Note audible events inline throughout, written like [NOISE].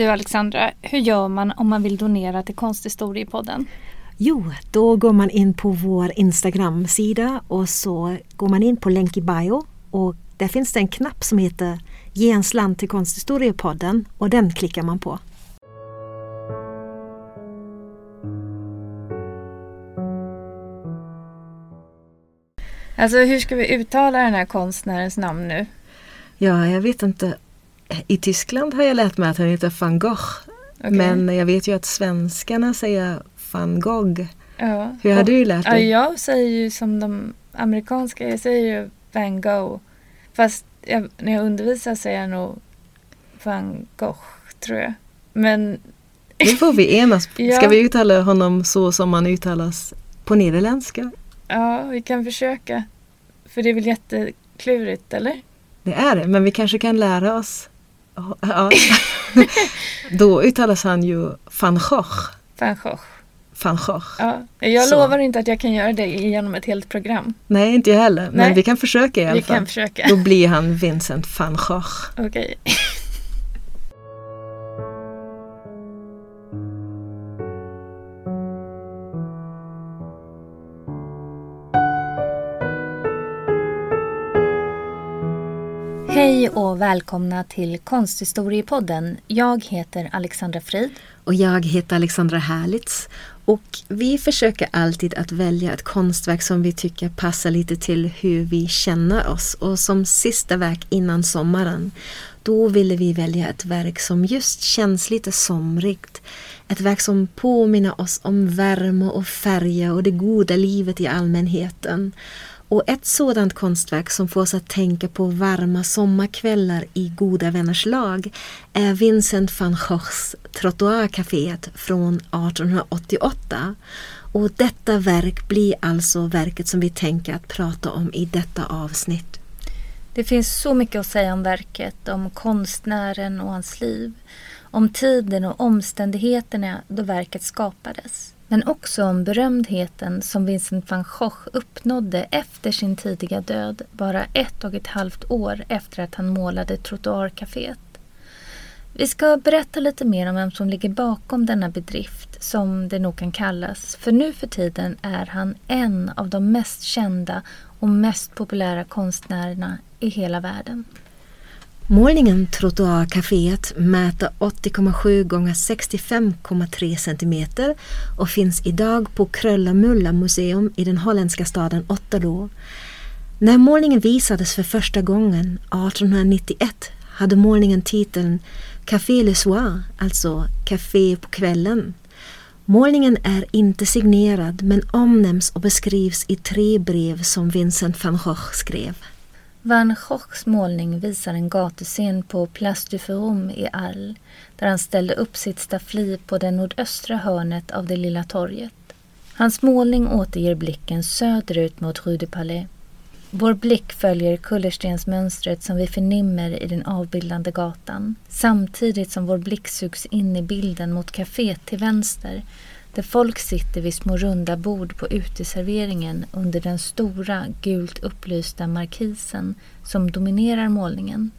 Du Alexandra, hur gör man om man vill donera till Konsthistoriepodden? Jo, då går man in på vår Instagram-sida och så går man in på länk i bio och där finns det en knapp som heter Ge en slant till Konsthistoriepodden och den klickar man på. Alltså hur ska vi uttala den här konstnärens namn nu? Ja, jag vet inte. I Tyskland har jag lärt mig att han heter van Gogh. Okay. Men jag vet ju att svenskarna säger van Gogh. Ja. Hur har du lärt dig? Ja, jag säger ju som de amerikanska, jag säger ju van Gogh. Fast jag, när jag undervisar säger jag nog van Gogh, tror jag. Men... Nu får vi enas. [LAUGHS] ja. Ska vi uttala honom så som man uttalas på nederländska? Ja, vi kan försöka. För det är väl jätteklurigt, eller? Det är det, men vi kanske kan lära oss. Ja. [LAUGHS] Då uttalas han ju van Gogh. Van Gogh. Van Gogh. Ja, jag Så. lovar inte att jag kan göra det genom ett helt program. Nej, inte jag heller. Men Nej. vi kan försöka i alla vi fall. Kan försöka. Då blir han Vincent van Gogh. Okej. Okay. Hej och välkomna till Konsthistoriepodden. Jag heter Alexandra Frid. Och jag heter Alexandra Härlitz. Och vi försöker alltid att välja ett konstverk som vi tycker passar lite till hur vi känner oss. Och som sista verk innan sommaren, då ville vi välja ett verk som just känns lite somrigt. Ett verk som påminner oss om värme och färger och det goda livet i allmänheten. Och ett sådant konstverk som får oss att tänka på varma sommarkvällar i goda vänners lag är Vincent van Goghs Trottoarkaféet från 1888. Och detta verk blir alltså verket som vi tänker att prata om i detta avsnitt. Det finns så mycket att säga om verket, om konstnären och hans liv, om tiden och omständigheterna då verket skapades men också om berömdheten som Vincent van Gogh uppnådde efter sin tidiga död, bara ett och ett halvt år efter att han målade trottoarcaféet. Vi ska berätta lite mer om vem som ligger bakom denna bedrift, som det nog kan kallas, för nu för tiden är han en av de mest kända och mest populära konstnärerna i hela världen. Målningen Trottoarcaféet mäter 80,7 x 65,3 cm och finns idag på Krölla museum i den holländska staden Otterlo. När målningen visades för första gången 1891 hade målningen titeln Café le soir, alltså Café på kvällen. Målningen är inte signerad men omnämns och beskrivs i tre brev som Vincent van Gogh skrev. Van Goghs målning visar en gatuscen på Place du Forum i Arles där han ställde upp sitt staffli på det nordöstra hörnet av det lilla torget. Hans målning återger blicken söderut mot Rue du Palais. Vår blick följer kullerstensmönstret som vi förnimmer i den avbildande gatan samtidigt som vår blick sugs in i bilden mot kaféet till vänster där folk sitter vid små runda bord på uteserveringen under den stora gult upplysta markisen som dominerar målningen.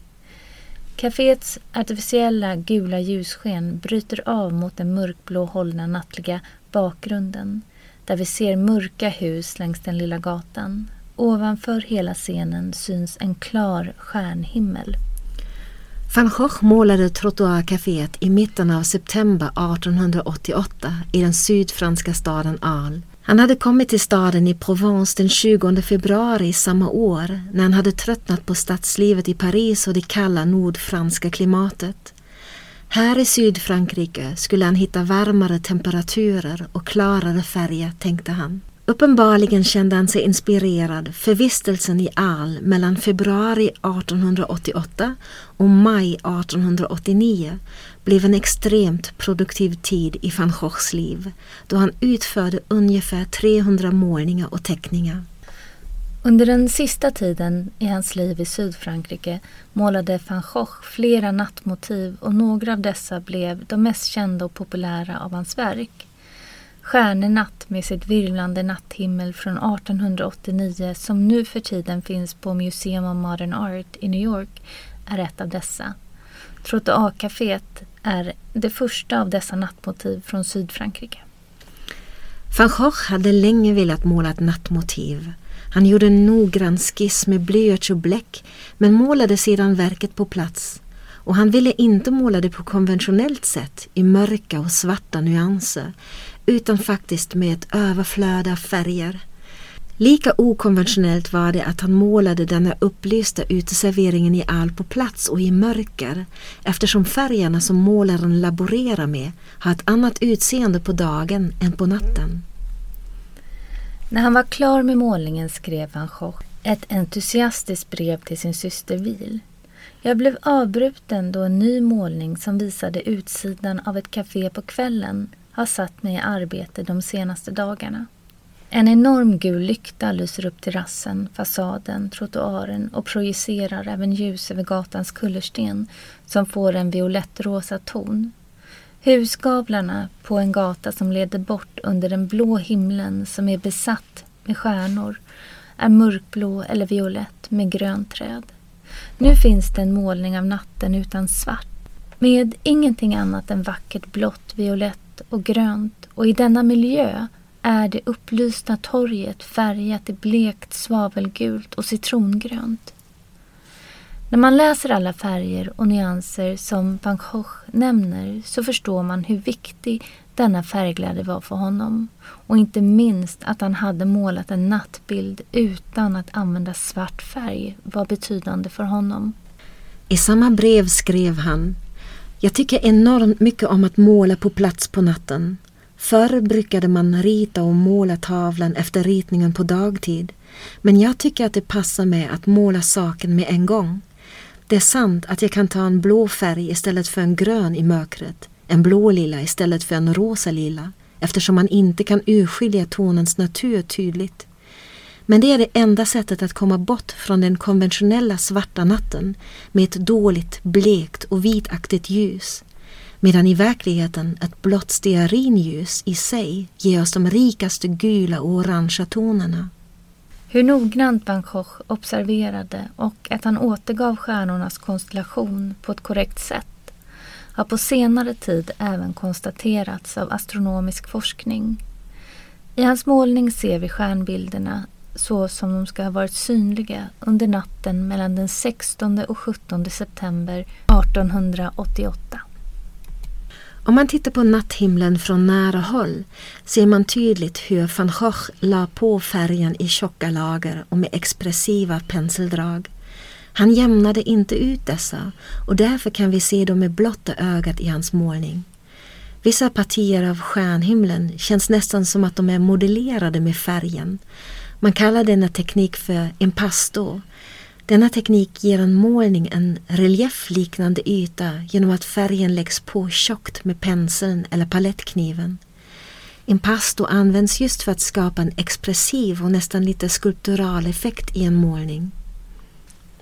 Caféets artificiella gula ljussken bryter av mot den mörkblå hållna nattliga bakgrunden där vi ser mörka hus längs den lilla gatan. Ovanför hela scenen syns en klar stjärnhimmel. Van Gogh målade trottoarcaféet i mitten av september 1888 i den sydfranska staden Arles. Han hade kommit till staden i Provence den 20 februari samma år när han hade tröttnat på stadslivet i Paris och det kalla nordfranska klimatet. Här i Sydfrankrike skulle han hitta varmare temperaturer och klarare färger, tänkte han. Uppenbarligen kände han sig inspirerad för vistelsen i Al mellan februari 1888 och maj 1889 blev en extremt produktiv tid i van Goghs liv då han utförde ungefär 300 målningar och teckningar. Under den sista tiden i hans liv i Sydfrankrike målade van Gogh flera nattmotiv och några av dessa blev de mest kända och populära av hans verk. Stjärnenatt med sitt virvlande natthimmel från 1889 som nu för tiden finns på Museum of Modern Art i New York är ett av dessa. Trottoarcaféet är det första av dessa nattmotiv från Sydfrankrike. Van Gogh hade länge velat måla ett nattmotiv. Han gjorde en noggrann skiss med blyerts och bläck men målade sedan verket på plats. Och han ville inte måla det på konventionellt sätt i mörka och svarta nyanser utan faktiskt med ett överflöd av färger. Lika okonventionellt var det att han målade denna upplysta uteserveringen i all på plats och i mörker eftersom färgerna som målaren laborerar med har ett annat utseende på dagen än på natten. När han var klar med målningen skrev van Gogh ett entusiastiskt brev till sin syster Vil. Jag blev avbruten då en ny målning som visade utsidan av ett café på kvällen har satt mig i arbete de senaste dagarna. En enorm gul lykta lyser upp terrassen, fasaden, trottoaren och projicerar även ljus över gatans kullersten som får en violettrosa ton. Husgavlarna på en gata som leder bort under den blå himlen som är besatt med stjärnor är mörkblå eller violett med grönt träd. Nu finns det en målning av natten utan svart med ingenting annat än vackert blått, violett och grönt och i denna miljö är det upplysta torget färgat i blekt svavelgult och citrongrönt. När man läser alla färger och nyanser som van Gogh nämner så förstår man hur viktig denna färgglädje var för honom och inte minst att han hade målat en nattbild utan att använda svart färg var betydande för honom. I samma brev skrev han jag tycker enormt mycket om att måla på plats på natten. Förr brukade man rita och måla tavlan efter ritningen på dagtid men jag tycker att det passar mig att måla saken med en gång. Det är sant att jag kan ta en blå färg istället för en grön i mörkret, en blå lila istället för en rosa lila, eftersom man inte kan urskilja tonens natur tydligt. Men det är det enda sättet att komma bort från den konventionella svarta natten med ett dåligt, blekt och vitaktigt ljus. Medan i verkligheten ett blått stearinljus i sig ger oss de rikaste gula och orangea tonerna. Hur noggrant van Gogh observerade och att han återgav stjärnornas konstellation på ett korrekt sätt har på senare tid även konstaterats av astronomisk forskning. I hans målning ser vi stjärnbilderna så som de ska ha varit synliga under natten mellan den 16 och 17 september 1888. Om man tittar på natthimlen från nära håll ser man tydligt hur van Gogh la på färgen i tjocka lager och med expressiva penseldrag. Han jämnade inte ut dessa och därför kan vi se dem med blotta ögat i hans målning. Vissa partier av stjärnhimlen känns nästan som att de är modellerade med färgen. Man kallar denna teknik för impasto denna teknik ger en målning en reliefliknande yta genom att färgen läggs på tjockt med penseln eller palettkniven. Impasto används just för att skapa en expressiv och nästan lite skulptural effekt i en målning.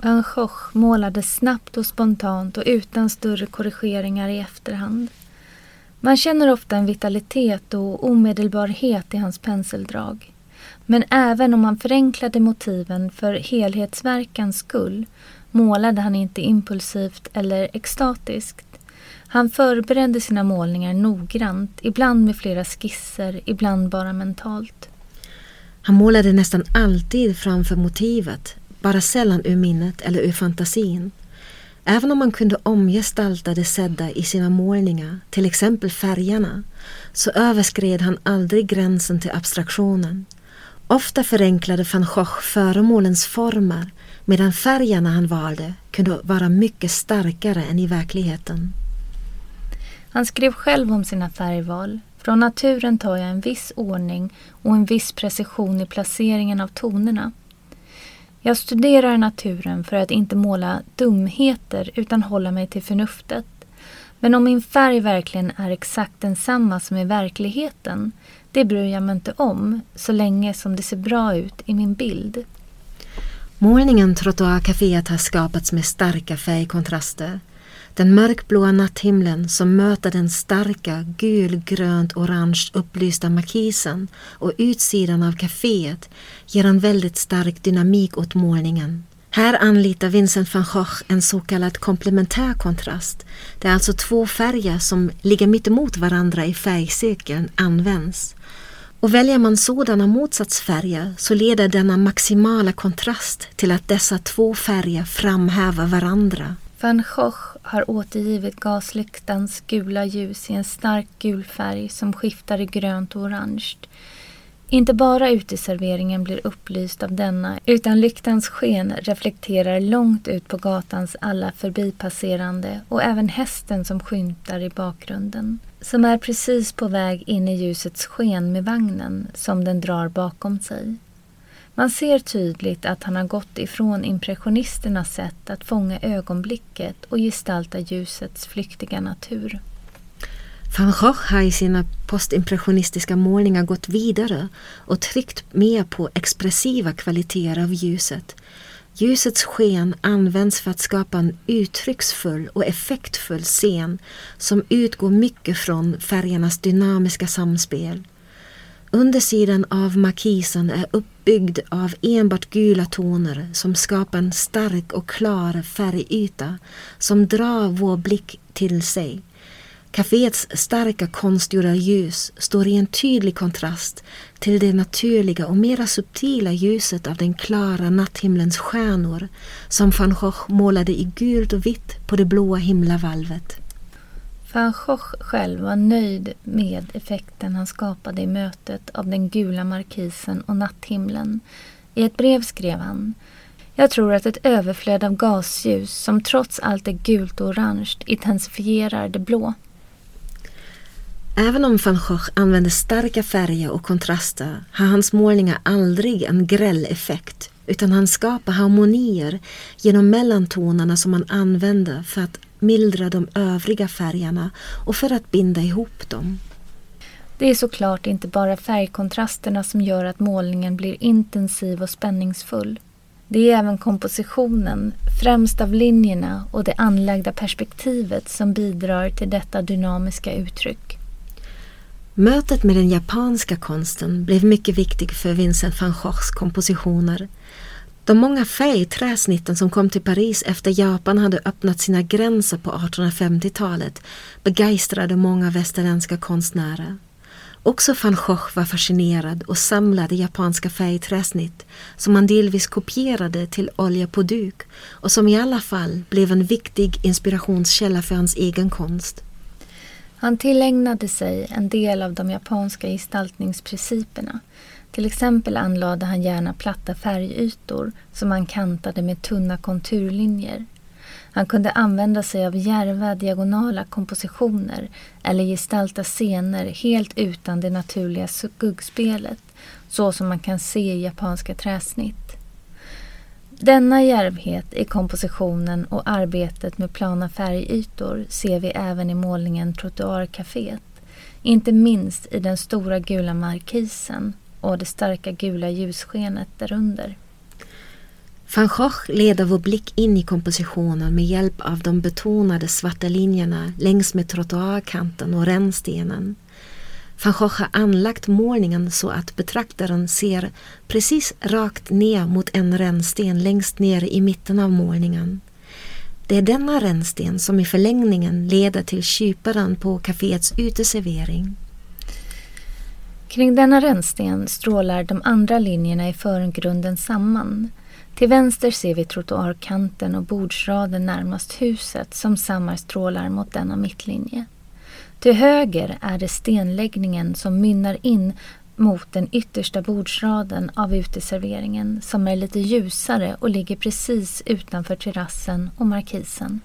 Van Gogh målade snabbt och spontant och utan större korrigeringar i efterhand. Man känner ofta en vitalitet och omedelbarhet i hans penseldrag. Men även om han förenklade motiven för helhetsverkans skull målade han inte impulsivt eller extatiskt. Han förberedde sina målningar noggrant, ibland med flera skisser, ibland bara mentalt. Han målade nästan alltid framför motivet, bara sällan ur minnet eller ur fantasin. Även om man kunde omgestalta det sedda i sina målningar, till exempel färgerna, så överskred han aldrig gränsen till abstraktionen. Ofta förenklade van Gogh föremålens former medan färgerna han valde kunde vara mycket starkare än i verkligheten. Han skrev själv om sina färgval. Från naturen tar jag en viss ordning och en viss precision i placeringen av tonerna. Jag studerar naturen för att inte måla dumheter utan hålla mig till förnuftet. Men om min färg verkligen är exakt densamma som i verkligheten det bryr jag mig inte om så länge som det ser bra ut i min bild. Målningen Trottoarcaféet har skapats med starka färgkontraster. Den mörkblåa natthimlen som möter den starka gul, grönt, orange upplysta markisen och utsidan av kaféet ger en väldigt stark dynamik åt målningen. Här anlitar Vincent van Gogh en så kallad komplementär kontrast, är alltså två färger som ligger mittemot varandra i färgcirkeln används. Och väljer man sådana motsatsfärger så leder denna maximala kontrast till att dessa två färger framhäver varandra. Van Gogh har återgivit gaslyktans gula ljus i en stark gul färg som skiftar i grönt och orange. Inte bara uteserveringen blir upplyst av denna utan lyktans sken reflekterar långt ut på gatans alla förbipasserande och även hästen som skymtar i bakgrunden. Som är precis på väg in i ljusets sken med vagnen som den drar bakom sig. Man ser tydligt att han har gått ifrån impressionisternas sätt att fånga ögonblicket och gestalta ljusets flyktiga natur. Van Gogh har i sina postimpressionistiska målningar gått vidare och tryckt mer på expressiva kvaliteter av ljuset. Ljusets sken används för att skapa en uttrycksfull och effektfull scen som utgår mycket från färgernas dynamiska samspel. Undersidan av markisen är uppbyggd av enbart gula toner som skapar en stark och klar färgyta som drar vår blick till sig. Caféets starka konstgjorda ljus står i en tydlig kontrast till det naturliga och mera subtila ljuset av den klara natthimlens stjärnor som van Gogh målade i gult och vitt på det blåa himlavalvet. Van Gogh själv var nöjd med effekten han skapade i mötet av den gula markisen och natthimlen. I ett brev skrev han jag tror att ett överflöd av gasljus som trots allt är gult och orange intensifierar det blå. Även om van Gogh använde starka färger och kontraster har hans målningar aldrig en gräll effekt utan han skapar harmonier genom mellantonerna som han använder för att mildra de övriga färgerna och för att binda ihop dem. Det är såklart inte bara färgkontrasterna som gör att målningen blir intensiv och spänningsfull. Det är även kompositionen, främst av linjerna och det anlagda perspektivet som bidrar till detta dynamiska uttryck. Mötet med den japanska konsten blev mycket viktig för Vincent van Goghs kompositioner. De många färgträsnitten som kom till Paris efter Japan hade öppnat sina gränser på 1850-talet begeistrade många västerländska konstnärer. Också van Gogh var fascinerad och samlade japanska färgträsnitt som han delvis kopierade till olja på duk och som i alla fall blev en viktig inspirationskälla för hans egen konst. Han tillägnade sig en del av de japanska gestaltningsprinciperna. Till exempel anlade han gärna platta färgytor som han kantade med tunna konturlinjer. Han kunde använda sig av järva diagonala kompositioner eller gestalta scener helt utan det naturliga skuggspelet, så som man kan se i japanska träsnitt. Denna järvhet i kompositionen och arbetet med plana färgytor ser vi även i målningen Trottoarcaféet. Inte minst i den stora gula markisen och det starka gula ljusskenet därunder. Van Gogh leder vår blick in i kompositionen med hjälp av de betonade svarta linjerna längs med trottoarkanten och rännstenen. Van Gogh har anlagt målningen så att betraktaren ser precis rakt ner mot en rännsten längst ner i mitten av målningen. Det är denna rännsten som i förlängningen leder till kyparen på kaféets uteservering. Kring denna rännsten strålar de andra linjerna i förgrunden samman. Till vänster ser vi trottoarkanten och bordsraden närmast huset som sammanstrålar mot denna mittlinje. Till höger är det stenläggningen som mynnar in mot den yttersta bordsraden av uteserveringen som är lite ljusare och ligger precis utanför terrassen och markisen.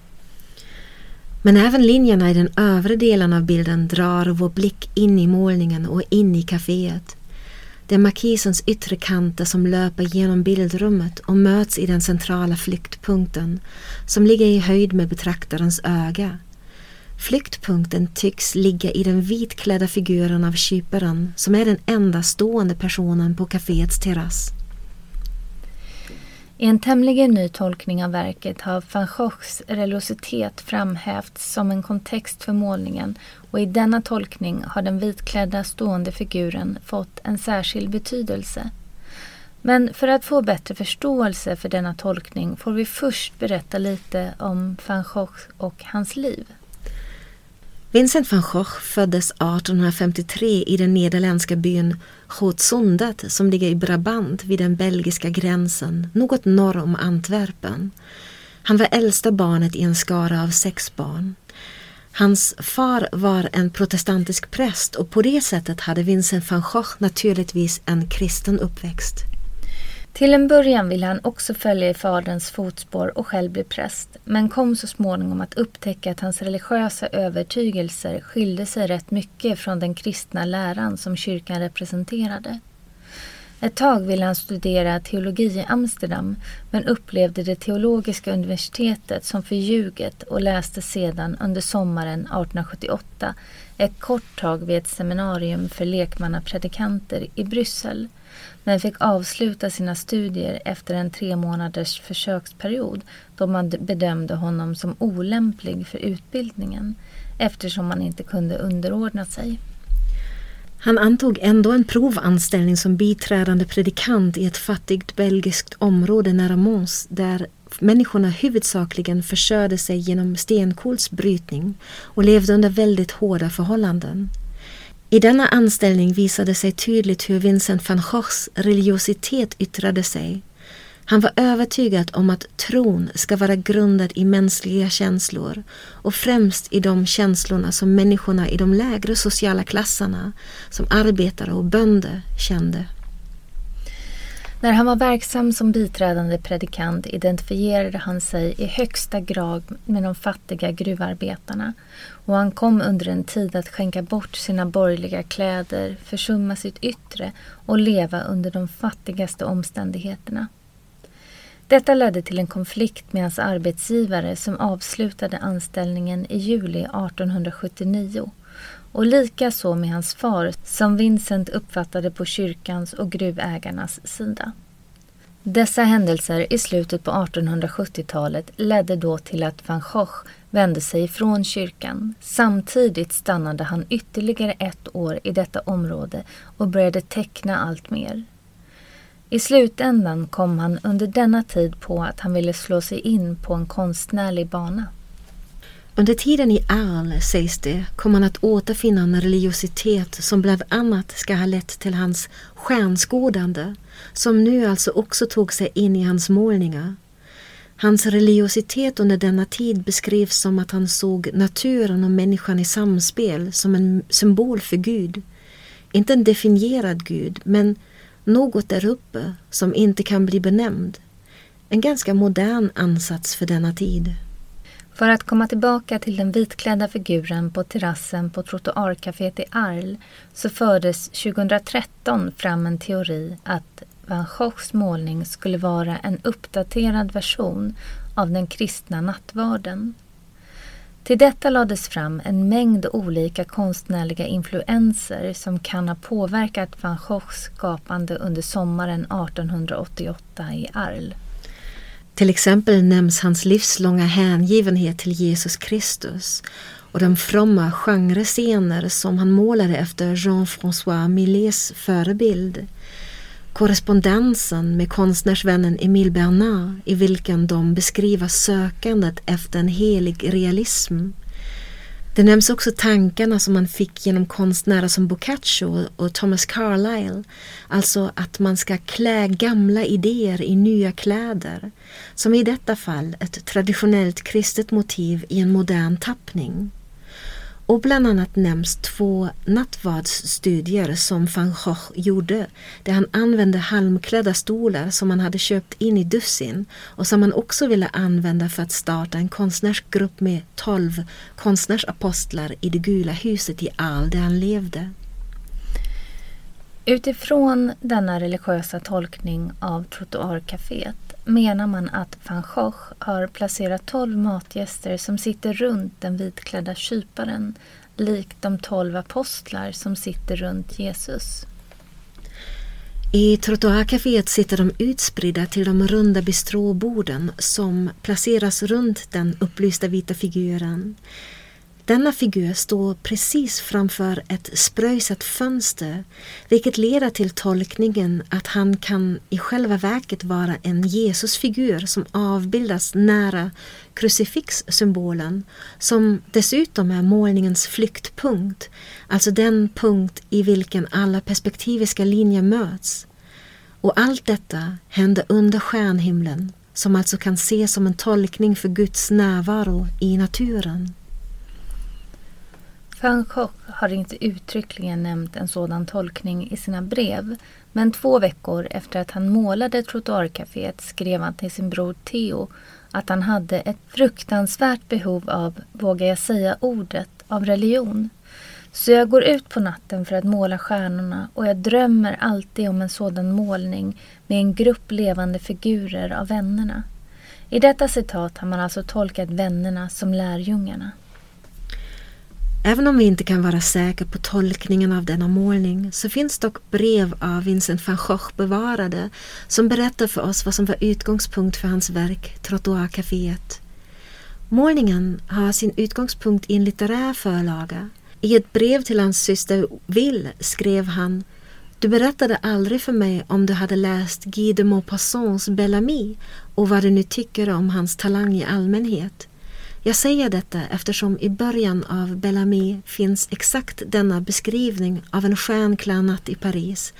Men även linjerna i den övre delen av bilden drar vår blick in i målningen och in i kaféet. Det är markisens yttre kanter som löper genom bildrummet och möts i den centrala flyktpunkten som ligger i höjd med betraktarens öga. Flyktpunkten tycks ligga i den vitklädda figuren av kyparen som är den enda stående personen på kaféets terrass. I en tämligen ny tolkning av verket har van Goghs religiositet framhävts som en kontext för målningen och i denna tolkning har den vitklädda stående figuren fått en särskild betydelse. Men för att få bättre förståelse för denna tolkning får vi först berätta lite om van Gogh och hans liv. Vincent van Gogh föddes 1853 i den nederländska byn Gootsundet som ligger i Brabant vid den belgiska gränsen, något norr om Antwerpen. Han var äldsta barnet i en skara av sex barn. Hans far var en protestantisk präst och på det sättet hade Vincent van Gogh naturligtvis en kristen uppväxt. Till en början ville han också följa i faderns fotspår och själv bli präst, men kom så småningom att upptäcka att hans religiösa övertygelser skilde sig rätt mycket från den kristna läran som kyrkan representerade. Ett tag ville han studera teologi i Amsterdam men upplevde det teologiska universitetet som förljuget och läste sedan under sommaren 1878 ett kort tag vid ett seminarium för lekmannapredikanter i Bryssel men fick avsluta sina studier efter en tre månaders försöksperiod då man bedömde honom som olämplig för utbildningen eftersom han inte kunde underordna sig. Han antog ändå en provanställning som biträdande predikant i ett fattigt belgiskt område nära Mons där människorna huvudsakligen försörjde sig genom stenkolsbrytning och levde under väldigt hårda förhållanden. I denna anställning visade sig tydligt hur Vincent van Goghs religiositet yttrade sig. Han var övertygad om att tron ska vara grundad i mänskliga känslor och främst i de känslorna som människorna i de lägre sociala klasserna, som arbetare och bönder, kände. När han var verksam som biträdande predikant identifierade han sig i högsta grad med de fattiga gruvarbetarna och han kom under en tid att skänka bort sina borgerliga kläder, försumma sitt yttre och leva under de fattigaste omständigheterna. Detta ledde till en konflikt med hans arbetsgivare som avslutade anställningen i juli 1879 och lika så med hans far som Vincent uppfattade på kyrkans och gruvägarnas sida. Dessa händelser i slutet på 1870-talet ledde då till att van Gogh vände sig ifrån kyrkan. Samtidigt stannade han ytterligare ett år i detta område och började teckna allt mer. I slutändan kom han under denna tid på att han ville slå sig in på en konstnärlig bana. Under tiden i Arles, sägs det, kom han att återfinna en religiositet som bland annat ska ha lett till hans stjärnskådande, som nu alltså också tog sig in i hans målningar. Hans religiositet under denna tid beskrivs som att han såg naturen och människan i samspel som en symbol för Gud. Inte en definierad Gud, men något där uppe som inte kan bli benämnd. En ganska modern ansats för denna tid. För att komma tillbaka till den vitklädda figuren på terrassen på trottoarcaféet i Arles så fördes 2013 fram en teori att van Goghs målning skulle vara en uppdaterad version av den kristna nattvarden. Till detta lades fram en mängd olika konstnärliga influenser som kan ha påverkat van Goghs skapande under sommaren 1888 i Arles. Till exempel nämns hans livslånga hängivenhet till Jesus Kristus och de fromma genrescener som han målade efter Jean-François Millets förebild. Korrespondensen med konstnärsvännen Emile Bernard i vilken de beskriver sökandet efter en helig realism det nämns också tankarna som man fick genom konstnärer som Boccaccio och Thomas Carlyle. Alltså att man ska klä gamla idéer i nya kläder. Som i detta fall ett traditionellt kristet motiv i en modern tappning. Och bland annat nämns två nattvardsstudier som van Gogh gjorde där han använde halmklädda stolar som han hade köpt in i dussin och som han också ville använda för att starta en konstnärsgrupp med tolv konstnärsapostlar i det gula huset i Al där han levde. Utifrån denna religiösa tolkning av trottoarcaféet menar man att van Gogh har placerat tolv matgäster som sitter runt den vitklädda kyparen likt de tolv apostlar som sitter runt Jesus. I trottoarcaféet sitter de utspridda till de runda bistråborden som placeras runt den upplysta vita figuren. Denna figur står precis framför ett spröjsat fönster vilket leder till tolkningen att han kan i själva verket vara en Jesusfigur som avbildas nära krucifixsymbolen som dessutom är målningens flyktpunkt, alltså den punkt i vilken alla perspektiviska linjer möts. Och allt detta händer under stjärnhimlen som alltså kan ses som en tolkning för Guds närvaro i naturen. Van Gogh har inte uttryckligen nämnt en sådan tolkning i sina brev men två veckor efter att han målade trottoarcaféet skrev han till sin bror Theo att han hade ett fruktansvärt behov av, vågar jag säga ordet, av religion. Så jag går ut på natten för att måla stjärnorna och jag drömmer alltid om en sådan målning med en grupp levande figurer av vännerna. I detta citat har man alltså tolkat vännerna som lärjungarna. Även om vi inte kan vara säkra på tolkningen av denna målning så finns dock brev av Vincent van Gogh bevarade som berättar för oss vad som var utgångspunkt för hans verk Trottoarcaféet. Målningen har sin utgångspunkt i en litterär förlaga. I ett brev till hans syster Will skrev han Du berättade aldrig för mig om du hade läst Guy de Maupassants Bellamy och vad du nu tycker om hans talang i allmänhet. Jag säger detta eftersom i början av Bellamy finns exakt denna beskrivning av en stjärnklar natt i Paris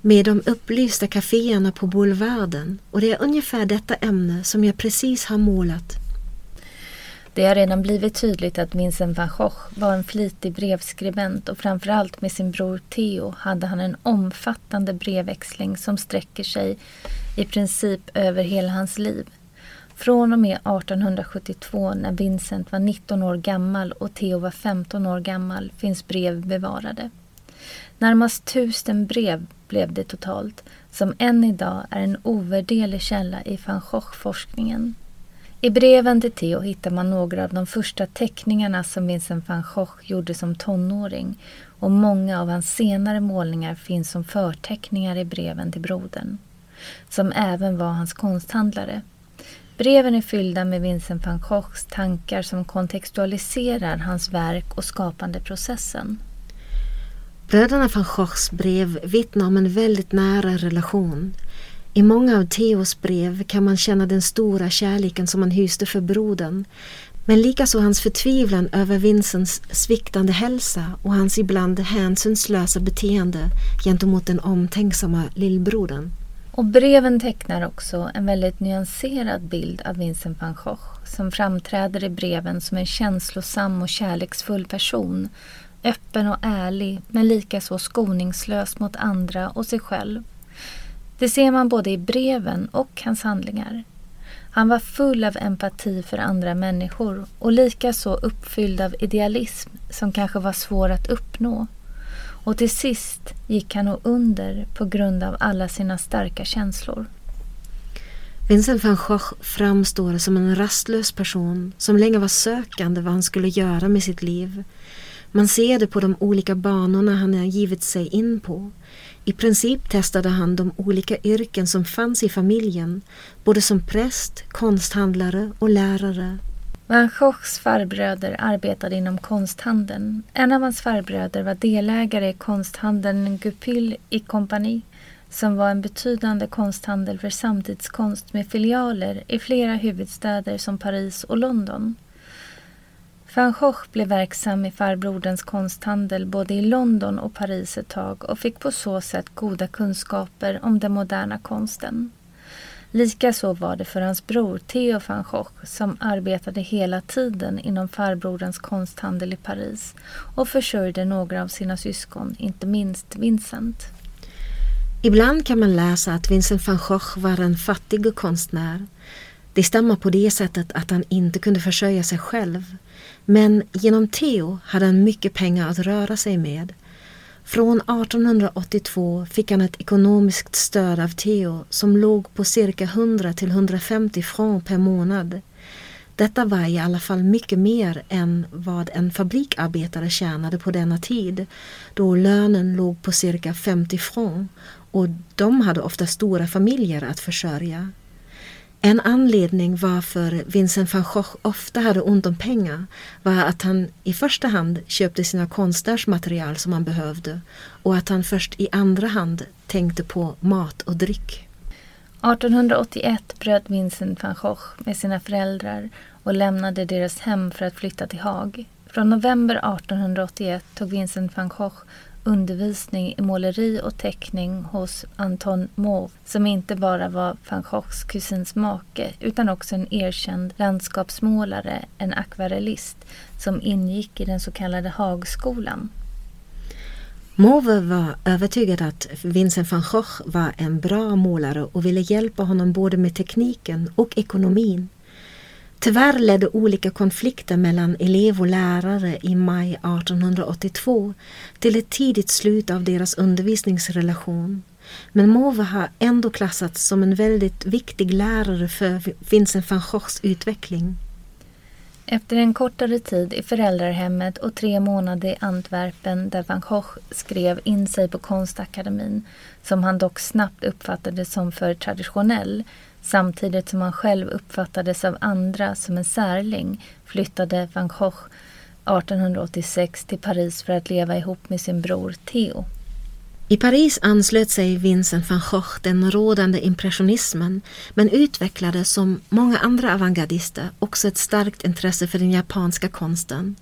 med de upplysta kaféerna på boulevarden och det är ungefär detta ämne som jag precis har målat. Det har redan blivit tydligt att Vincent van Gogh var en flitig brevskribent och framförallt med sin bror Theo hade han en omfattande brevväxling som sträcker sig i princip över hela hans liv. Från och med 1872 när Vincent var 19 år gammal och Theo var 15 år gammal finns brev bevarade. Närmast tusen brev blev det totalt, som än idag är en ovärderlig källa i van Gogh-forskningen. I breven till Theo hittar man några av de första teckningarna som Vincent van Gogh gjorde som tonåring och många av hans senare målningar finns som förteckningar i breven till brodern, som även var hans konsthandlare. Breven är fyllda med Vincent van Goghs tankar som kontextualiserar hans verk och skapandeprocessen. Bröderna van Goghs brev vittnar om en väldigt nära relation. I många av Theos brev kan man känna den stora kärleken som han hyste för brodern men likaså hans förtvivlan över Vincents sviktande hälsa och hans ibland hänsynslösa beteende gentemot den omtänksamma lillbrodern. Och breven tecknar också en väldigt nyanserad bild av Vincent van Gogh som framträder i breven som en känslosam och kärleksfull person. Öppen och ärlig men likaså skoningslös mot andra och sig själv. Det ser man både i breven och hans handlingar. Han var full av empati för andra människor och likaså uppfylld av idealism som kanske var svår att uppnå. Och till sist gick han nog under på grund av alla sina starka känslor. Vincent van Gogh framstår som en rastlös person som länge var sökande vad han skulle göra med sitt liv. Man ser det på de olika banorna han har givit sig in på. I princip testade han de olika yrken som fanns i familjen, både som präst, konsthandlare och lärare. Van Goghs farbröder arbetade inom konsthandeln. En av hans farbröder var delägare i konsthandeln Goupil i kompani som var en betydande konsthandel för samtidskonst med filialer i flera huvudstäder som Paris och London. Van Gogh blev verksam i farbroderns konsthandel både i London och Paris ett tag och fick på så sätt goda kunskaper om den moderna konsten. Likaså var det för hans bror Theo van Gogh som arbetade hela tiden inom farbroderns konsthandel i Paris och försörjde några av sina syskon, inte minst Vincent. Ibland kan man läsa att Vincent van Gogh var en fattig konstnär. Det stämmer på det sättet att han inte kunde försörja sig själv. Men genom Theo hade han mycket pengar att röra sig med. Från 1882 fick han ett ekonomiskt stöd av Theo som låg på cirka 100 till 150 franc per månad. Detta var i alla fall mycket mer än vad en fabrikarbetare tjänade på denna tid då lönen låg på cirka 50 franc och de hade ofta stora familjer att försörja. En anledning varför Vincent van Gogh ofta hade ont om pengar var att han i första hand köpte sina konstnärsmaterial som han behövde och att han först i andra hand tänkte på mat och dryck. 1881 bröt Vincent van Gogh med sina föräldrar och lämnade deras hem för att flytta till Haag. Från november 1881 tog Vincent van Gogh undervisning i måleri och teckning hos Anton Mauve som inte bara var van Goghs kusins make utan också en erkänd landskapsmålare, en akvarellist som ingick i den så kallade Haagskolan. Mauve var övertygad att Vincent van Gogh var en bra målare och ville hjälpa honom både med tekniken och ekonomin. Tyvärr ledde olika konflikter mellan elev och lärare i maj 1882 till ett tidigt slut av deras undervisningsrelation. Men Mova har ändå klassats som en väldigt viktig lärare för Vincent van Goghs utveckling. Efter en kortare tid i föräldrahemmet och tre månader i Antwerpen där van Gogh skrev in sig på konstakademin, som han dock snabbt uppfattade som för traditionell, samtidigt som han själv uppfattades av andra som en särling, flyttade van Gogh 1886 till Paris för att leva ihop med sin bror Theo. I Paris anslöt sig Vincent van Gogh den rådande impressionismen men utvecklade som många andra avantgardister också ett starkt intresse för den japanska konsten.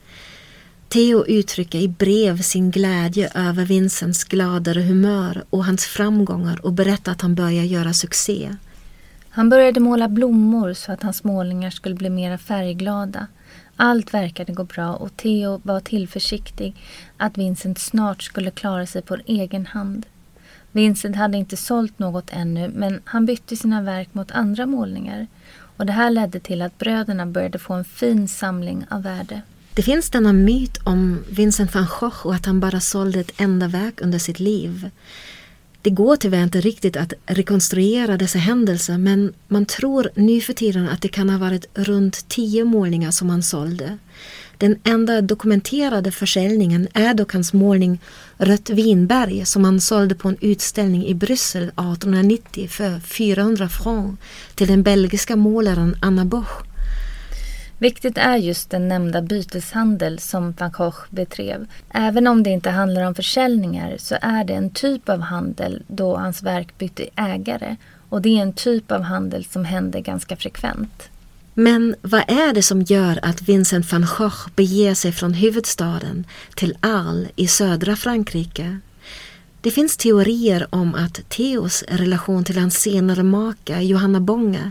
Theo uttrycker i brev sin glädje över Vincents gladare humör och hans framgångar och berättar att han börjar göra succé. Han började måla blommor så att hans målningar skulle bli mera färgglada. Allt verkade gå bra och Theo var tillförsiktig att Vincent snart skulle klara sig på egen hand. Vincent hade inte sålt något ännu men han bytte sina verk mot andra målningar och det här ledde till att bröderna började få en fin samling av värde. Det finns denna myt om Vincent van Gogh och att han bara sålde ett enda verk under sitt liv. Det går tyvärr inte riktigt att rekonstruera dessa händelser men man tror nu för tiden att det kan ha varit runt tio målningar som han sålde. Den enda dokumenterade försäljningen är dock hans målning Rött vinberg som han sålde på en utställning i Bryssel 1890 för 400 francs till den belgiska målaren Anna Boch. Viktigt är just den nämnda byteshandel som van Gogh betrev. Även om det inte handlar om försäljningar så är det en typ av handel då hans verk bytte ägare och det är en typ av handel som händer ganska frekvent. Men vad är det som gör att Vincent van Gogh beger sig från huvudstaden till Arles i södra Frankrike? Det finns teorier om att Theos relation till hans senare maka Johanna Bonga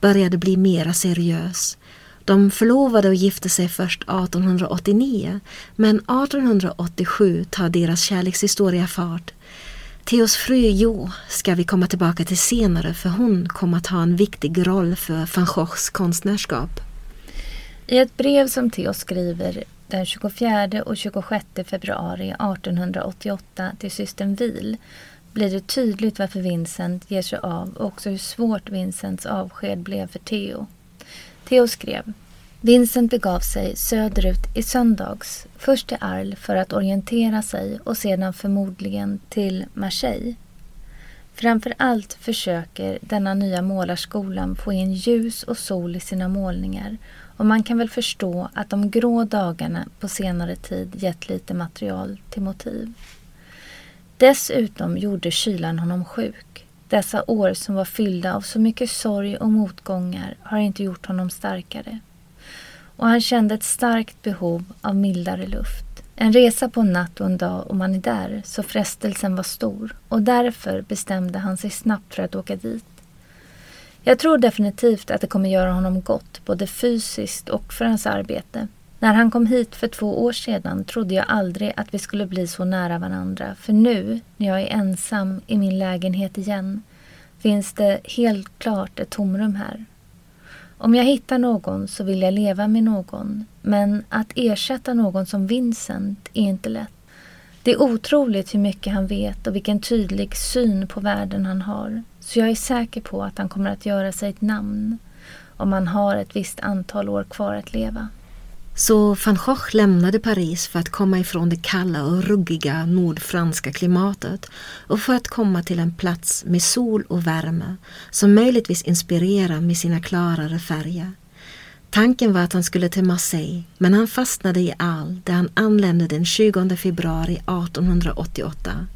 började bli mera seriös. De förlovade och gifte sig först 1889 men 1887 tar deras kärlekshistoria fart. Theos fru Jo ska vi komma tillbaka till senare för hon kommer att ha en viktig roll för van Goghs konstnärskap. I ett brev som Theo skriver den 24 och 26 februari 1888 till systern Wil blir det tydligt varför Vincent ger sig av och också hur svårt Vincents avsked blev för Theo. Theo skrev Vincent begav sig söderut i söndags, först till Arles för att orientera sig och sedan förmodligen till Marseille. Framför allt försöker denna nya målarskolan få in ljus och sol i sina målningar och man kan väl förstå att de grå dagarna på senare tid gett lite material till motiv. Dessutom gjorde kylan honom sjuk. Dessa år som var fyllda av så mycket sorg och motgångar har inte gjort honom starkare och han kände ett starkt behov av mildare luft. En resa på en natt och en dag och man är där, så frestelsen var stor och därför bestämde han sig snabbt för att åka dit. Jag tror definitivt att det kommer göra honom gott, både fysiskt och för hans arbete. När han kom hit för två år sedan trodde jag aldrig att vi skulle bli så nära varandra, för nu, när jag är ensam i min lägenhet igen, finns det helt klart ett tomrum här. Om jag hittar någon så vill jag leva med någon. Men att ersätta någon som Vincent är inte lätt. Det är otroligt hur mycket han vet och vilken tydlig syn på världen han har. Så jag är säker på att han kommer att göra sig ett namn om han har ett visst antal år kvar att leva. Så van Gogh lämnade Paris för att komma ifrån det kalla och ruggiga nordfranska klimatet och för att komma till en plats med sol och värme som möjligtvis inspirerar med sina klarare färger. Tanken var att han skulle till Marseille men han fastnade i Arles där han anlände den 20 februari 1888.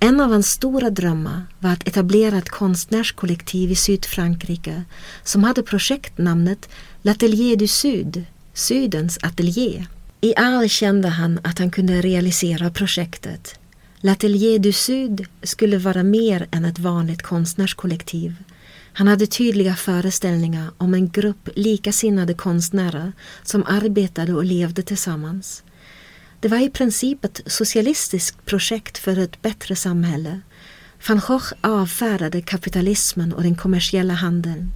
En av hans stora drömmar var att etablera ett konstnärskollektiv i Sydfrankrike som hade projektnamnet L'Atelier du Sud Sydens ateljé. I Arles kände han att han kunde realisera projektet. L'Atelier du Sud skulle vara mer än ett vanligt konstnärskollektiv. Han hade tydliga föreställningar om en grupp likasinnade konstnärer som arbetade och levde tillsammans. Det var i princip ett socialistiskt projekt för ett bättre samhälle. Van Gogh avfärdade kapitalismen och den kommersiella handeln.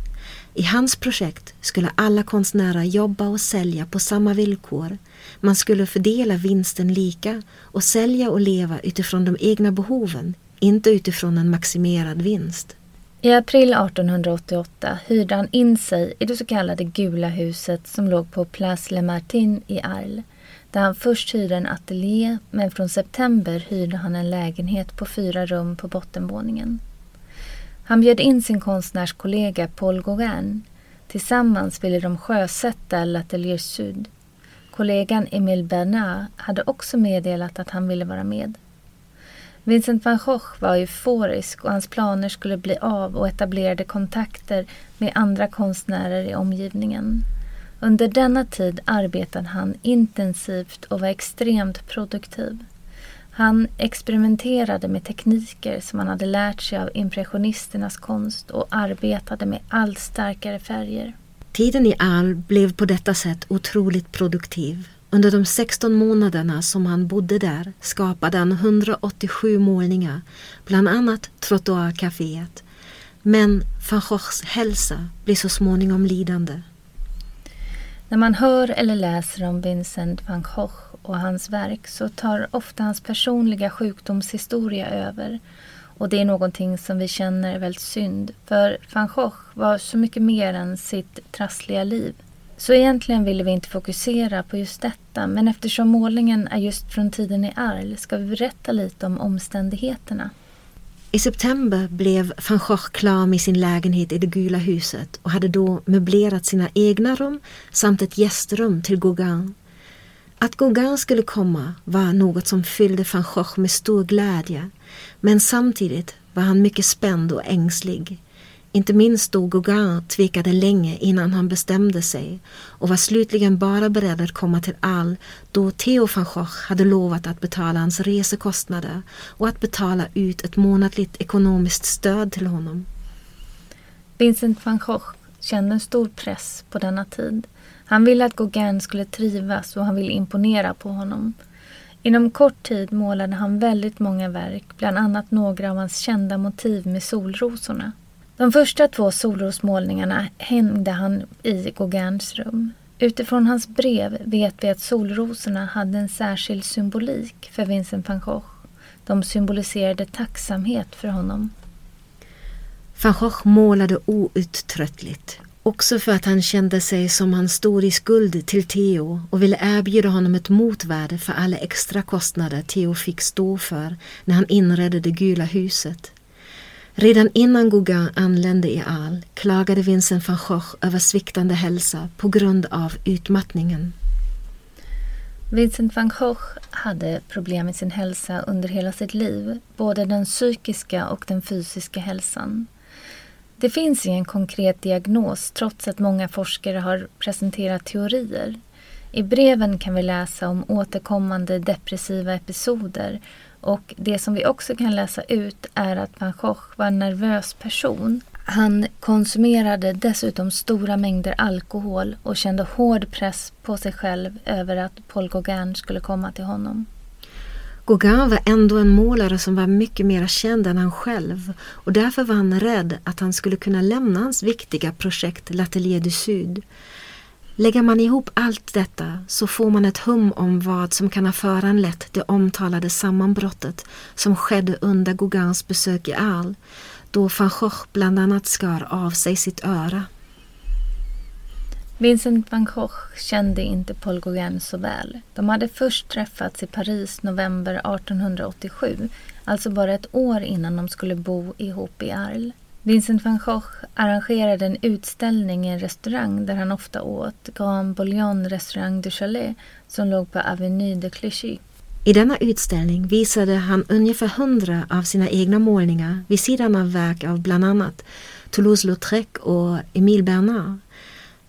I hans projekt skulle alla konstnärer jobba och sälja på samma villkor. Man skulle fördela vinsten lika och sälja och leva utifrån de egna behoven, inte utifrån en maximerad vinst. I april 1888 hyrde han in sig i det så kallade Gula huset som låg på Place Le Martin i Arles, där han först hyrde en ateljé men från september hyrde han en lägenhet på fyra rum på bottenvåningen. Han bjöd in sin konstnärskollega Paul Gauguin. Tillsammans ville de sjösätta L'Atelier Sud. Kollegan Emile Bernard hade också meddelat att han ville vara med. Vincent van Gogh var euforisk och hans planer skulle bli av och etablerade kontakter med andra konstnärer i omgivningen. Under denna tid arbetade han intensivt och var extremt produktiv. Han experimenterade med tekniker som han hade lärt sig av impressionisternas konst och arbetade med allt starkare färger. Tiden i Arles blev på detta sätt otroligt produktiv. Under de 16 månaderna som han bodde där skapade han 187 målningar, bland annat Trottoarcaféet. Men van Goghs hälsa blev så småningom lidande. När man hör eller läser om Vincent van Gogh och hans verk så tar ofta hans personliga sjukdomshistoria över. Och det är någonting som vi känner är väldigt synd. För van Gogh var så mycket mer än sitt trassliga liv. Så egentligen ville vi inte fokusera på just detta men eftersom målningen är just från tiden i Arles ska vi berätta lite om omständigheterna. I september blev van Gogh klar med sin lägenhet i det gula huset och hade då möblerat sina egna rum samt ett gästrum till Gauguin. Att Gauguin skulle komma var något som fyllde van Gogh med stor glädje men samtidigt var han mycket spänd och ängslig. Inte minst då Gauguin tvekade länge innan han bestämde sig och var slutligen bara beredd att komma till All då Theo van Gogh hade lovat att betala hans resekostnader och att betala ut ett månatligt ekonomiskt stöd till honom. Vincent van Gogh kände en stor press på denna tid. Han ville att Gauguin skulle trivas och han ville imponera på honom. Inom kort tid målade han väldigt många verk, bland annat några av hans kända motiv med solrosorna. De första två solrosmålningarna hängde han i Gauguins rum. Utifrån hans brev vet vi att solrosorna hade en särskild symbolik för Vincent van Gogh. De symboliserade tacksamhet för honom. Van Gogh målade outtröttligt. Också för att han kände sig som han stod i skuld till Theo och ville erbjuda honom ett motvärde för alla extra kostnader Theo fick stå för när han inredde det gula huset. Redan innan Gauguin anlände i Arles klagade Vincent van Gogh över sviktande hälsa på grund av utmattningen. Vincent van Gogh hade problem med sin hälsa under hela sitt liv, både den psykiska och den fysiska hälsan. Det finns ingen konkret diagnos trots att många forskare har presenterat teorier. I breven kan vi läsa om återkommande depressiva episoder och det som vi också kan läsa ut är att van Gogh var en nervös person. Han konsumerade dessutom stora mängder alkohol och kände hård press på sig själv över att Paul Gauguin skulle komma till honom. Gauguin var ändå en målare som var mycket mer känd än han själv och därför var han rädd att han skulle kunna lämna hans viktiga projekt L'Atelier du Sud. Lägger man ihop allt detta så får man ett hum om vad som kan ha föranlett det omtalade sammanbrottet som skedde under Gauguins besök i Arles då van Gogh bland annat skar av sig sitt öra. Vincent van Gogh kände inte Paul Gauguin så väl. De hade först träffats i Paris november 1887, alltså bara ett år innan de skulle bo ihop i Arles. Vincent van Gogh arrangerade en utställning i en restaurang där han ofta åt, Grand Bouillon Restaurant du Chalet, som låg på Avenue de Clichy. I denna utställning visade han ungefär hundra av sina egna målningar vid sidan av verk av bland annat Toulouse-Lautrec och Émile Bernard.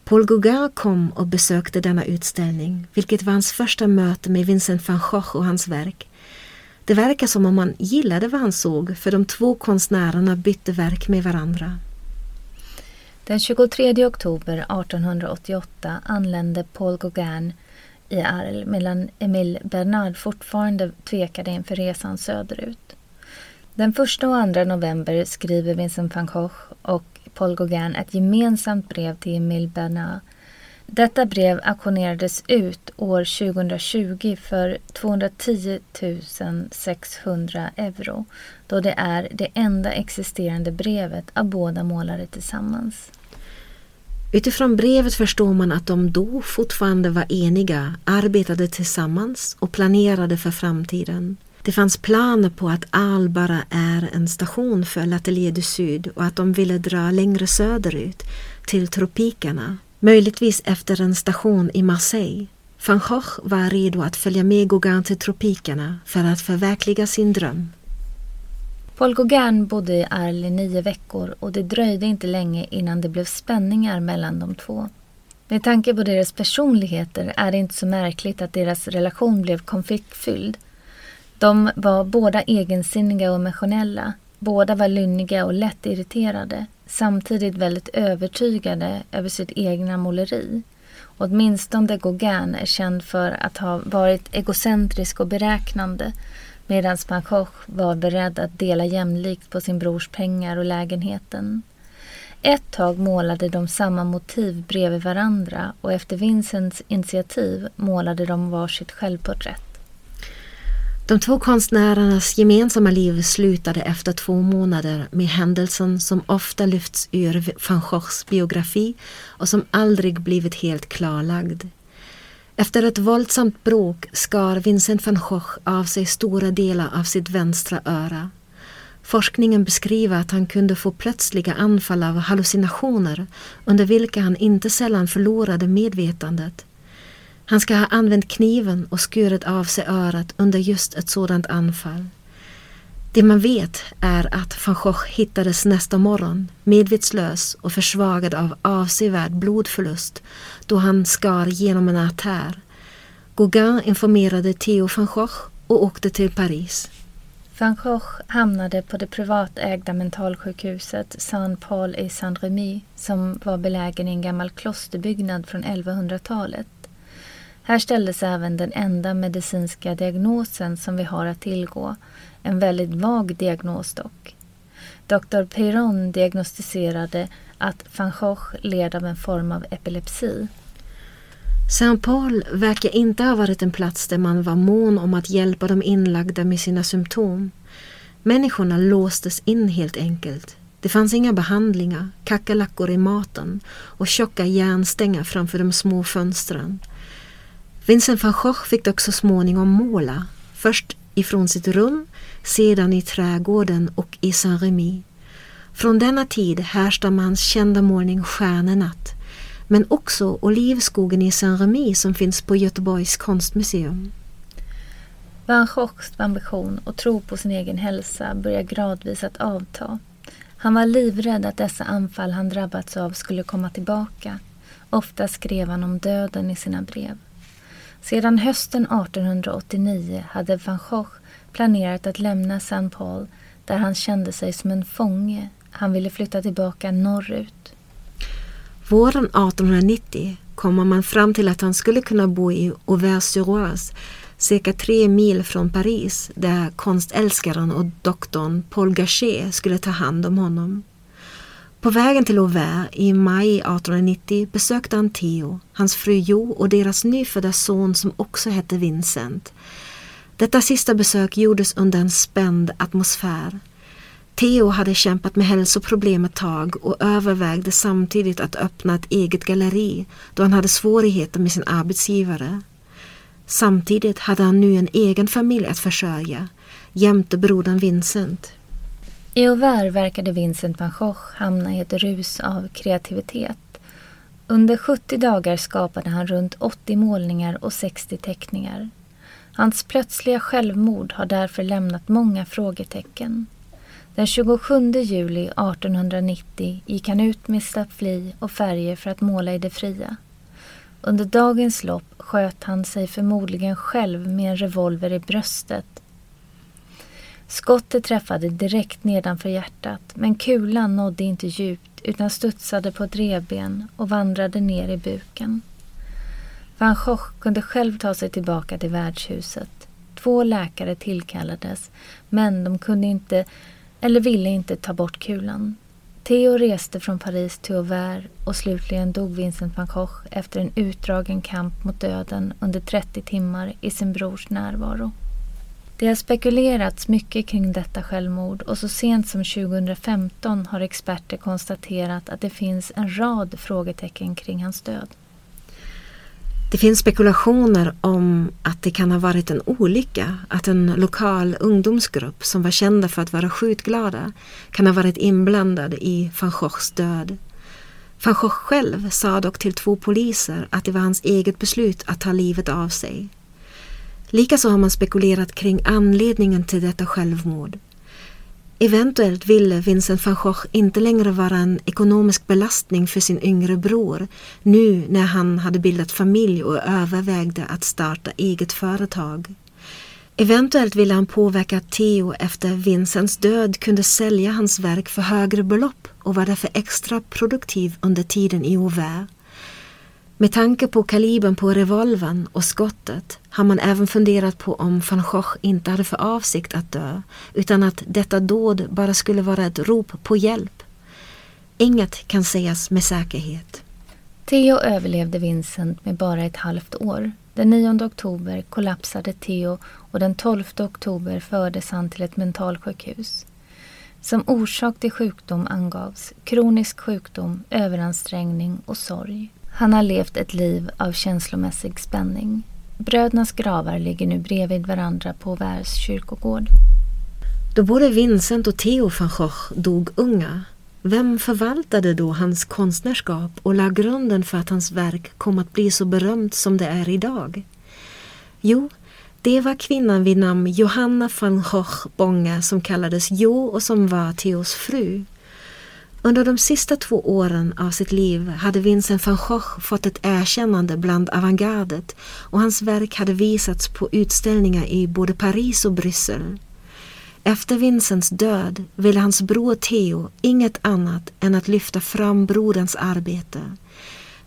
Paul Gauguin kom och besökte denna utställning, vilket var hans första möte med Vincent van Gogh och hans verk. Det verkar som om han gillade vad han såg, för de två konstnärerna bytte verk med varandra. Den 23 oktober 1888 anlände Paul Gauguin i Arles medan Emile Bernard fortfarande tvekade inför resan söderut. Den 1 och 2 november skriver Vincent van Gogh och Paul Gauguin ett gemensamt brev till Emile Bernard. Detta brev auktionerades ut år 2020 för 210 600 euro då det är det enda existerande brevet av båda målare tillsammans. Utifrån brevet förstår man att de då fortfarande var eniga, arbetade tillsammans och planerade för framtiden. Det fanns planer på att Al bara är en station för L'Atelier du Sud och att de ville dra längre söderut, till tropikerna, möjligtvis efter en station i Marseille. Van Gogh var redo att följa med Gauguin till tropikerna för att förverkliga sin dröm. Paul Gauguin bodde i Arles i nio veckor och det dröjde inte länge innan det blev spänningar mellan de två. Med tanke på deras personligheter är det inte så märkligt att deras relation blev konfliktfylld. De var båda egensinniga och emotionella. Båda var lynniga och lätt irriterade, samtidigt väldigt övertygade över sitt egna måleri. Åtminstone Gauguin är känd för att ha varit egocentrisk och beräknande medan van Gogh var beredd att dela jämlikt på sin brors pengar och lägenheten. Ett tag målade de samma motiv bredvid varandra och efter Vincents initiativ målade de varsitt självporträtt. De två konstnärernas gemensamma liv slutade efter två månader med händelsen som ofta lyfts ur van Goghs biografi och som aldrig blivit helt klarlagd. Efter ett våldsamt bråk skar Vincent van Gogh av sig stora delar av sitt vänstra öra. Forskningen beskriver att han kunde få plötsliga anfall av hallucinationer under vilka han inte sällan förlorade medvetandet. Han ska ha använt kniven och skurit av sig örat under just ett sådant anfall. Det man vet är att van Gogh hittades nästa morgon medvetslös och försvagad av avsevärd blodförlust då han skar genom en artär. Gauguin informerade Theo van Gogh och åkte till Paris. Van Gogh hamnade på det privatägda mentalsjukhuset Saint-Paul i Saint-Remy som var belägen i en gammal klosterbyggnad från 1100-talet. Här ställdes även den enda medicinska diagnosen som vi har att tillgå, en väldigt vag diagnos dock. Dr. Peyron diagnostiserade att van Gogh led av en form av epilepsi. Saint Paul verkar inte ha varit en plats där man var mån om att hjälpa de inlagda med sina symptom. Människorna låstes in helt enkelt. Det fanns inga behandlingar, kackerlackor i maten och tjocka järnstänger framför de små fönstren. Vincent van Gogh fick dock så småningom måla, först ifrån sitt rum, sedan i trädgården och i Saint-Remy. Från denna tid härstammar hans kända målning Stjärnenatt, men också Olivskogen i Saint-Remy som finns på Göteborgs konstmuseum. Van Goghs ambition och tro på sin egen hälsa börjar gradvis att avta. Han var livrädd att dessa anfall han drabbats av skulle komma tillbaka. Ofta skrev han om döden i sina brev. Sedan hösten 1889 hade van Gogh planerat att lämna Saint Paul där han kände sig som en fånge. Han ville flytta tillbaka norrut. Våren 1890 kommer man fram till att han skulle kunna bo i Auvers-sur-Oise, cirka tre mil från Paris, där konstälskaren och doktorn Paul Gachet skulle ta hand om honom. På vägen till Auvers i maj 1890 besökte han Theo, hans fru Jo och deras nyfödda son som också hette Vincent. Detta sista besök gjordes under en spänd atmosfär. Theo hade kämpat med hälsoproblem ett tag och övervägde samtidigt att öppna ett eget galleri då han hade svårigheter med sin arbetsgivare. Samtidigt hade han nu en egen familj att försörja jämte brodern Vincent. I Auvert verkade Vincent van Gogh hamna i ett rus av kreativitet. Under 70 dagar skapade han runt 80 målningar och 60 teckningar. Hans plötsliga självmord har därför lämnat många frågetecken. Den 27 juli 1890 gick han ut med staffli och färger för att måla i det fria. Under dagens lopp sköt han sig förmodligen själv med en revolver i bröstet. Skottet träffade direkt nedanför hjärtat men kulan nådde inte djupt utan studsade på ett revben och vandrade ner i buken. Van Gogh kunde själv ta sig tillbaka till värdshuset. Två läkare tillkallades men de kunde inte eller ville inte ta bort kulan. Theo reste från Paris till Auvers och slutligen dog Vincent van Gogh efter en utdragen kamp mot döden under 30 timmar i sin brors närvaro. Det har spekulerats mycket kring detta självmord och så sent som 2015 har experter konstaterat att det finns en rad frågetecken kring hans död. Det finns spekulationer om att det kan ha varit en olycka, att en lokal ungdomsgrupp som var kända för att vara skjutglada kan ha varit inblandad i van Goghs död. Van Gogh själv sa dock till två poliser att det var hans eget beslut att ta livet av sig. Likaså har man spekulerat kring anledningen till detta självmord. Eventuellt ville Vincent van Gogh inte längre vara en ekonomisk belastning för sin yngre bror nu när han hade bildat familj och övervägde att starta eget företag. Eventuellt ville han påverka att Theo efter Vincents död kunde sälja hans verk för högre belopp och var därför extra produktiv under tiden i Auvers. Med tanke på kalibern på revolvern och skottet har man även funderat på om van Gogh inte hade för avsikt att dö utan att detta dåd bara skulle vara ett rop på hjälp. Inget kan sägas med säkerhet. Theo överlevde Vincent med bara ett halvt år. Den 9 oktober kollapsade Theo och den 12 oktober fördes han till ett mentalsjukhus. Som orsak till sjukdom angavs kronisk sjukdom, överansträngning och sorg. Han har levt ett liv av känslomässig spänning. Brödernas gravar ligger nu bredvid varandra på Värs kyrkogård. Då både Vincent och Theo van Gogh dog unga, vem förvaltade då hans konstnärskap och la grunden för att hans verk kom att bli så berömt som det är idag? Jo, det var kvinnan vid namn Johanna van Gogh Bonga som kallades Jo och som var Theos fru. Under de sista två åren av sitt liv hade Vincent van Gogh fått ett erkännande bland avantgardet och hans verk hade visats på utställningar i både Paris och Bryssel. Efter Vincents död ville hans bror Theo inget annat än att lyfta fram broderns arbete.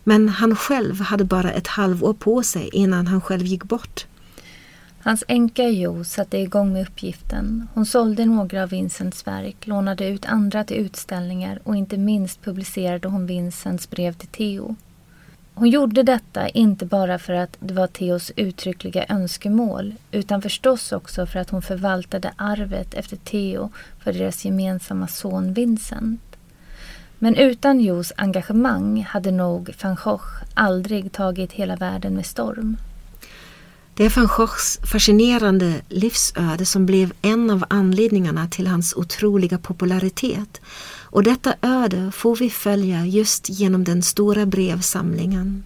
Men han själv hade bara ett halvår på sig innan han själv gick bort. Hans änka Jo satte igång med uppgiften. Hon sålde några av Vincents verk, lånade ut andra till utställningar och inte minst publicerade hon Vincents brev till Theo. Hon gjorde detta inte bara för att det var Theos uttryckliga önskemål utan förstås också för att hon förvaltade arvet efter Theo för deras gemensamma son Vincent. Men utan Jos engagemang hade nog van Gogh aldrig tagit hela världen med storm. Det är van Goghs fascinerande livsöde som blev en av anledningarna till hans otroliga popularitet. Och detta öde får vi följa just genom den stora brevsamlingen.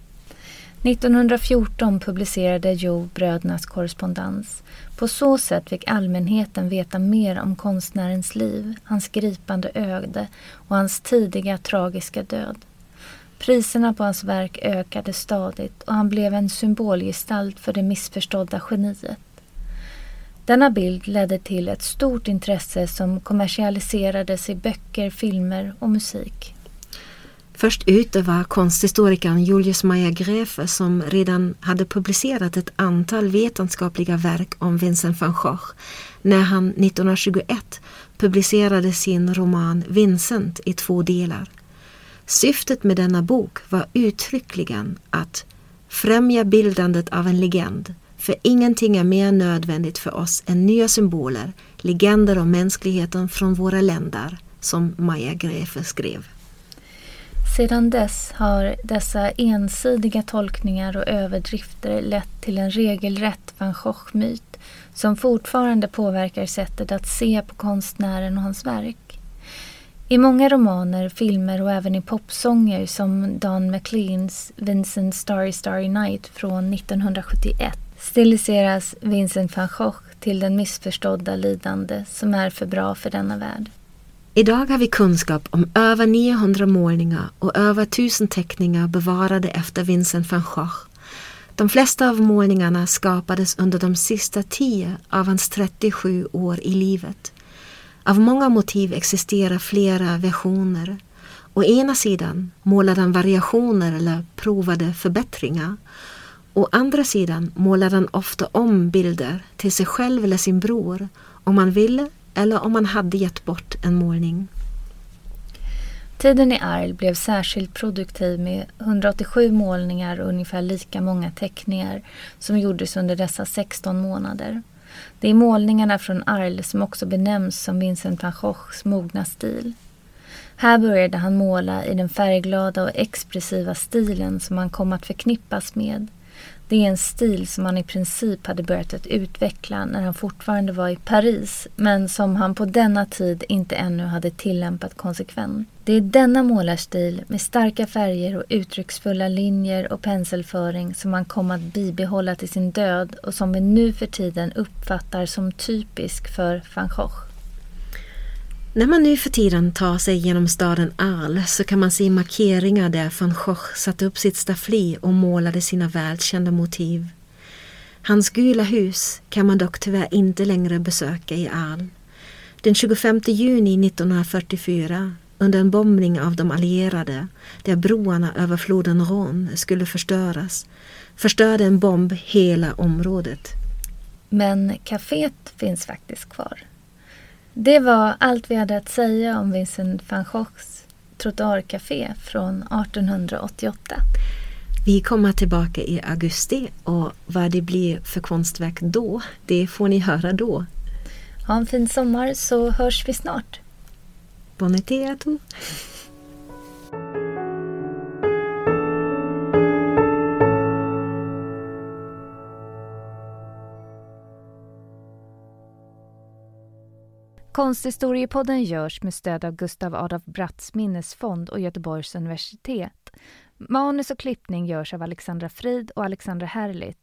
1914 publicerade Jo brödernas korrespondens. På så sätt fick allmänheten veta mer om konstnärens liv, hans gripande öde och hans tidiga tragiska död. Priserna på hans verk ökade stadigt och han blev en symbolgestalt för det missförstådda geniet. Denna bild ledde till ett stort intresse som kommersialiserades i böcker, filmer och musik. Först ute var konsthistorikern Julius Maja Gräfe som redan hade publicerat ett antal vetenskapliga verk om Vincent van Gogh när han 1921 publicerade sin roman Vincent i två delar. Syftet med denna bok var uttryckligen att främja bildandet av en legend, För ingenting är mer nödvändigt för oss än nya symboler, legender om mänskligheten från våra länder, som Maja Grefe skrev. Sedan dess har dessa ensidiga tolkningar och överdrifter lett till en regelrätt van Gogh-myt som fortfarande påverkar sättet att se på konstnären och hans verk. I många romaner, filmer och även i popsånger som Don McLeans Vincent Starry Starry Night från 1971 stiliseras Vincent van Gogh till den missförstådda lidande som är för bra för denna värld. Idag har vi kunskap om över 900 målningar och över 1000 teckningar bevarade efter Vincent van Gogh. De flesta av målningarna skapades under de sista tio av hans 37 år i livet. Av många motiv existerar flera versioner. Å ena sidan målar han variationer eller provade förbättringar. Å andra sidan målar han ofta om bilder till sig själv eller sin bror om han ville eller om man hade gett bort en målning. Tiden i Arles blev särskilt produktiv med 187 målningar och ungefär lika många teckningar som gjordes under dessa 16 månader. Det är målningarna från Arles som också benämns som Vincent van Goghs mogna stil. Här började han måla i den färgglada och expressiva stilen som han kom att förknippas med det är en stil som han i princip hade börjat att utveckla när han fortfarande var i Paris, men som han på denna tid inte ännu hade tillämpat konsekvent. Det är denna målarstil med starka färger och uttrycksfulla linjer och penselföring som han kom att bibehålla till sin död och som vi nu för tiden uppfattar som typisk för van Gogh. När man nu för tiden tar sig genom staden Arl så kan man se markeringar där van Gogh satte upp sitt staffli och målade sina välkända motiv. Hans gula hus kan man dock tyvärr inte längre besöka i Arl. Den 25 juni 1944, under en bombning av de allierade, där broarna över floden Rhône skulle förstöras, förstörde en bomb hela området. Men kaféet finns faktiskt kvar. Det var allt vi hade att säga om Vincent van Goghs trottoarcafé från 1888. Vi kommer tillbaka i augusti och vad det blir för konstverk då, det får ni höra då. Ha en fin sommar så hörs vi snart. Bon été Konsthistoriepodden görs med stöd av Gustav Adolf Bratts minnesfond och Göteborgs universitet. Manus och klippning görs av Alexandra Frid och Alexandra Herlit